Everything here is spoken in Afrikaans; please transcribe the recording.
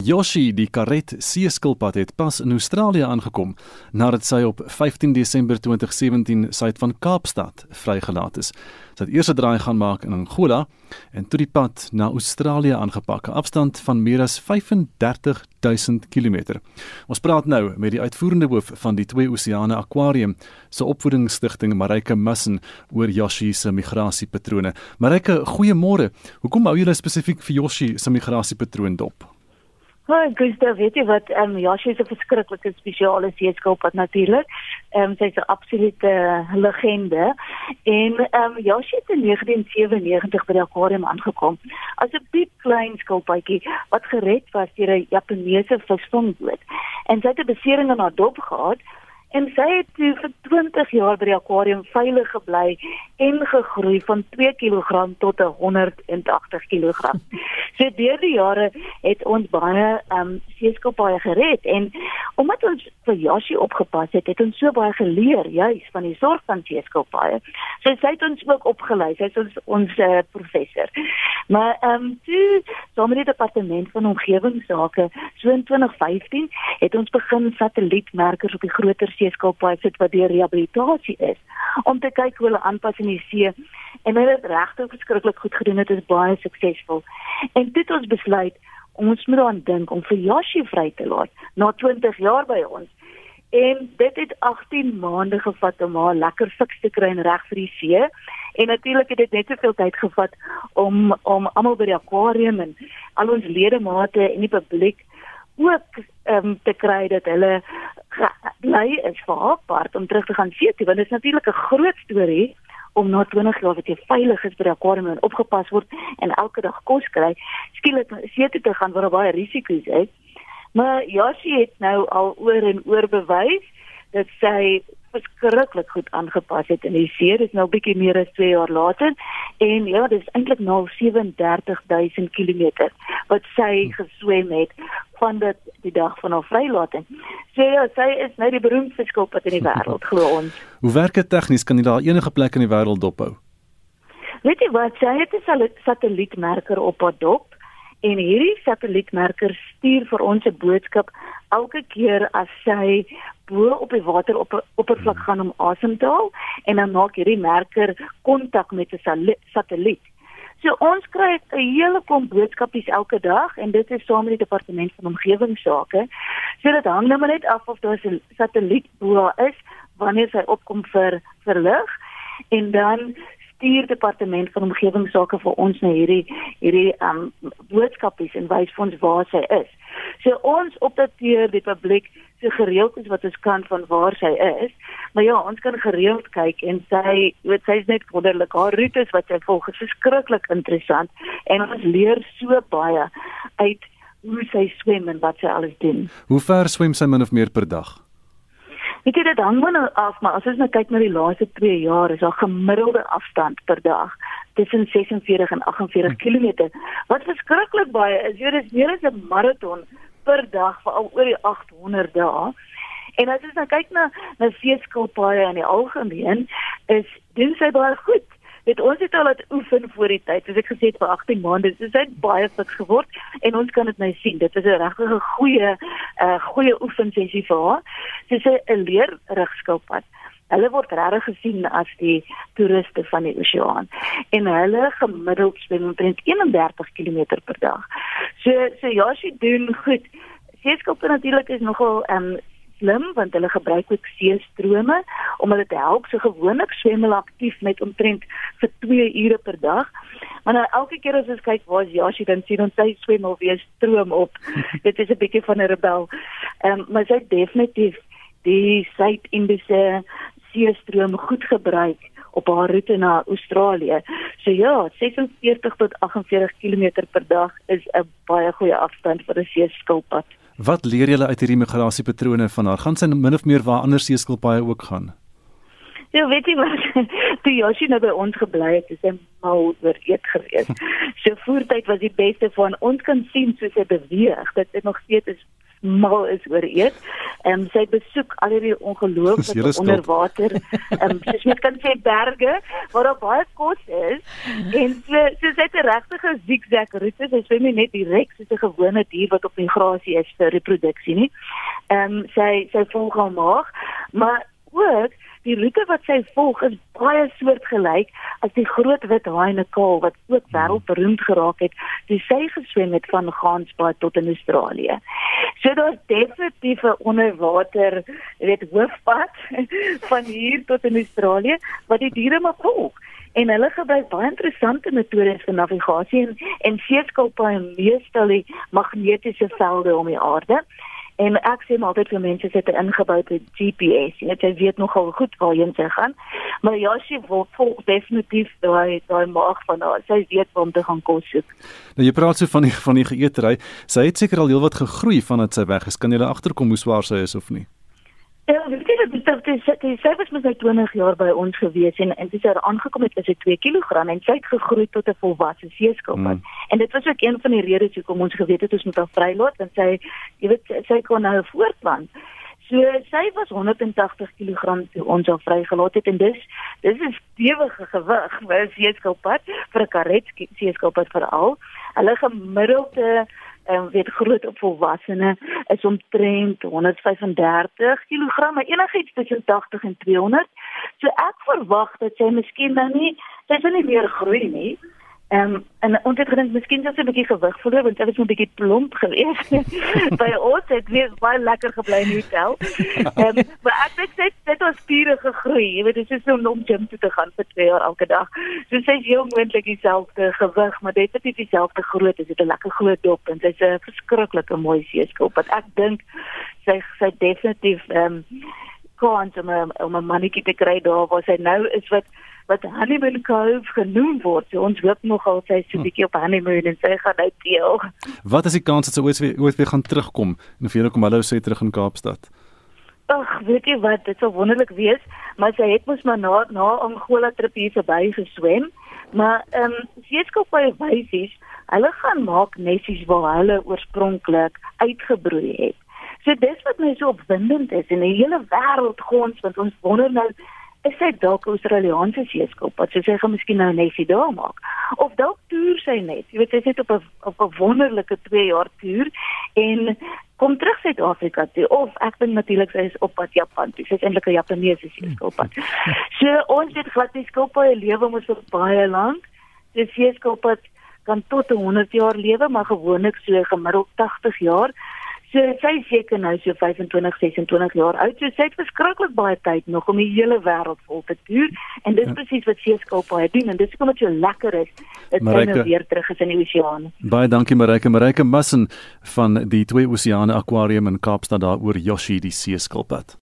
Yoshi, die karet seeskilpad het pas in Australië aangekom nadat sy op 15 Desember 2017 suid van Kaapstad vrygelaat is. Sy het eers 'n draai gaan maak in Angola en toe die pad na Australië aangepak, 'n afstand van meer as 35000 km. Ons praat nou met die uitvoerende hoof van die Twee Oseane Aquarium se opvoedingsstigting Marike Mussen oor Yoshi se migrasiepatrone. Marike, goeiemôre. Hoekom hou julle spesifiek vir Yoshi se migrasiepatroon dop? Maar Gustav, weet jy wat, ehm um, ja, sy is 'n verskriklike spesiale seeskilpad natuurlik. Ehm um, sy's 'n absolute legende. En ehm um, ja, sy het in 1997 by die aquarium aangekom as 'n piep klein skilpadjie wat gered was deur 'n Japaneese visvangboot. En sy het 'n besering aan haar dop gehad en sy het toe vir 20 jaar by die aquarium veilig gebly en gegroei van 2 kg tot 180 kg. So deur die jare het ons baie ehm um, seeskilpaaie gered en omdat ons vir Yoshi opgepas het, het ons so baie geleer juis van die sorg van seeskilpaaie. So sy het ons ook opgelei. Sy is ons ons uh, professor. Maar ehm um, toe saam met die departement van omgewingsake so in 2015 het ons begin satellietmerkers op die groter seeskilpaaie sit wat deur rehabilitasie is om te kyk hoe hulle aanpas in die see en hulle het regtig verskriklik goed gedoen. Dit is baie suksesvol. En dit ons besluit ons moet aan dink om vir Yoshi vry te laat na 20 jaar by ons. En dit het 18 maande gevat om haar lekker fiks te kry en reg vir die see. En natuurlik het dit net soveel tyd gevat om om almal by die aquarium en al ons ledemate en die publiek ook um, te kry dat hulle bly is vir haar part om terug te gaan see toe want dit is natuurlik 'n groot storie om na 20 jaar wat jy veilig is by die aquarium en opgepas word en elke dag kos kry, skielik see toe te gaan waar daar baie risiko's is. Maar Josie het nou al oor en oor bewys dat sy verskriklik goed aangepas het in die see. Dit is nou bietjie meer as 2 jaar later en ja, dit is eintlik nou 37000 km wat sy geswem het van dit die dag van haar vrylating. So ja, sy is nou die beroemdste skilpad in die wêreld glo ons. Hoe werk dit tegnies? Kan jy daar enige plek in die wêreld dophou? Weet jy wat? Sy het 'n satellietmerker op haar dop en hierdie satellietmerker stuur vir ons 'n boodskap elke keer as sy bo op die water op oppervlak hmm. gaan om asem te haal en dan maak hierdie merker kontak met 'n satelliet. So ons kry 'n hele klomp boodskapies elke dag en dit is saam met die departement van omgewingsake. So dit hang nou maar net af of daar 'n satelliet bo is wanneer sy opkom vir vir lig en dan stuur departement van omgewingsake vir ons na hierdie hierdie um boodskapies en wys vir ons waar sy is. So ons opdateer die publiek so gereeld as wat ons kan van waar sy is. Maar ja, ons kan gereeld kyk en sy, weet sy is net wonderlik. Haar roetes wat sy volg is verskriklik interessant en ons leer so baie uit hoe sy swem en wat sy alles doen. Hoe ver swem sy min of meer per dag? Ek het dit hang nou af, maar as ons nou kyk na die laaste 2 jaar, is haar gemiddelde afstand per dag tussen 46 en 48 km. Wat verskriklik baie is, jy dis meer as 'n maraton per dag vir al oor die 800 dae. En as jy nou kyk na na seeskilpaaie in die algemeen, is doen sy baie goed. Dit ons het al laat oefen voor die tyd. Soos ek gesê het vir 18 maande, so sy het baie fit geword en ons kan dit nou sien. Dit is 'n regtig 'n goeie uh, goeie oefensessie vir haar. Sê 'n leer rigskilpad. Hulle word regtig gesien as die toeriste van die oseaan en hulle gemiddeld swem omtrent 31 km per dag. So so ja, sy doen goed. Seeskilpe natuurlik is nogal ehm um, slim want hulle gebruik ook seestrome om hulle te help. So gewoonlik swem hulle aktief met omtrent vir 2 ure per dag. Maar nou elke keer as ons kyk waar is Yashi dan sien ons sy swem al weer stroom op. Dit is 'n bietjie van 'n rebel. Ehm um, maar sy definitief die Suid-Indiese seestroom goed gebruik op haar roete na Australië. So ja, 46 tot 48 km per dag is 'n baie goeie afstand vir 'n seeskilpad. Wat leer julle uit hierdie migrasiepatrone van haar? Gaan sy min of meer waar ander seeskilpaaie ook gaan? Ja, weet jy wat? Die Yoshi nou by ons gebly het, is hy mal oor eet gewees. Sy voertyd was die beste van ons kan sien soos hy beweeg. Dit is nog steeds is mal is oor eet. Ehm um, sy besoek al hierdie ongelooflike onderwater ehm um, soos mens kan sê berge waar daar baie kos is en so so sy het 'n regte zigzag roete. Sy swem nie net direk soos 'n gewone dier wat op migrasie is vir reproduksie nie. Ehm um, sy sy volg haar maag, maar ook die roete wat sy volg is baie soortgelyk as die groot wit haaienekaal wat ook wêreldberoemd geraak het, toe sy geswem het van Gansbaai tot in Australië. So daar's definitief 'n onderwater, weet, hoofpad van hier tot in Australië wat die diere moet volg en hulle gebruik baie interessante metodes vir navigasie en en seeskilpaaie meestal die magnetiese velde om die aarde En ek sê maar altyd vir mense sit 'n ingeboude GPS, jy weet jy weet nogal goed waar jy gaan. Maar ja, sy wil volg definitief daai daai maag van haar. Sy weet waar om te gaan kos soek. Nou jy praat so van die van die geëetery. Sy het seker al heelwat gegroei vandat sy weg is. Kan jy agterkom hoe swaar sy is of nie? Ja, weet jy dat dit dit sy sy was met sy 20 jaar by ons gewees en en sy het aangekom het as sy 2 kg en sy het gegroei tot 'n volwasse seeskilpad. Mm. En dit was ook een van die redes hoekom ons geweet het ons moet haar vrylaat want sy jy weet sy kon nou voortplant. So sy was 180 kg toe ons haar vrygelaat het en dis dis is stewige gewig vir 'n seeskilpad vir 'n karet seeskilpad veral. Hulle gemiddelde en um, weet groot op volwassene is omtrent 135 kg, maar enigiets tussen 80 en 200. So ek verwag dat sy miskien nou nie sy sal nie meer groei nie. Ehm um, en ons het gedink miskien sou sy 'n bietjie gewig verloor want sy was 'n bietjie plomp geweest. By ons het weer baie lekker gebly in die hotel. Ehm um, maar ek dink sy het ons spiere gegroei. Jy weet dit is so om gym toe te gaan vir 2 jaar elke dag. So sy is heel moontlik dieselfde gewig, maar dit is nie dieselfde grootte. Sy het 'n lekker groot dop en sy's 'n verskriklike mooi seeskop wat ek dink sy sy definitief ehm um, kans om 'n om 'n mannetjie te kry daar waar sy nou is wat wat Honeymoon Cove genoem word. So ons hoop nog al sy so 'n bietjie op honeymoon en sy gaan nou deel. Wat is die kans dat sy ooit weer ooit weer gaan terugkom en of jy kom hallo sê terug in Kaapstad? Ag, weet jy wat, dit sou wonderlik wees, maar sy het mos maar na na Angola trip hier verby geswem. Maar ehm um, seeskop by wysies, hulle gaan maak nessies waar hulle oorspronklik uitgebroei het. So dis wat my so opwindend is en die hele wêreld gons want ons wonder nou is sy dalk 'n Australiese seeskop wat sy gaan miskien nou net sy daar maak. Of dalk toer sy net. Jy weet sy sit op 'n op 'n wonderlike 2 jaar toer en kom terug Suid-Afrika toe. Of ek dink natuurlik sy is op pad Japan toe. Sy is eintlik 'n Japaneese seeskop so ons het glad nie skilpaaie lewe mos vir baie lank. Die seeskop kan tot 100 jaar lewe maar gewoonlik so gemiddeld 80 jaar So sy seker nou so 25, 26 jaar oud. So sy het verskriklik baie tyd nog om die hele wêreld vol te toer en dis ja. presies wat seeskilpaaie doen en dis hoekom dit so lekker is dat sy nou weer terug is in die oseaan. Baie dankie Marike, Marike Mussen van die Twee Oseane Aquarium in Kaapstad daar oor Yoshi die seeskilpad.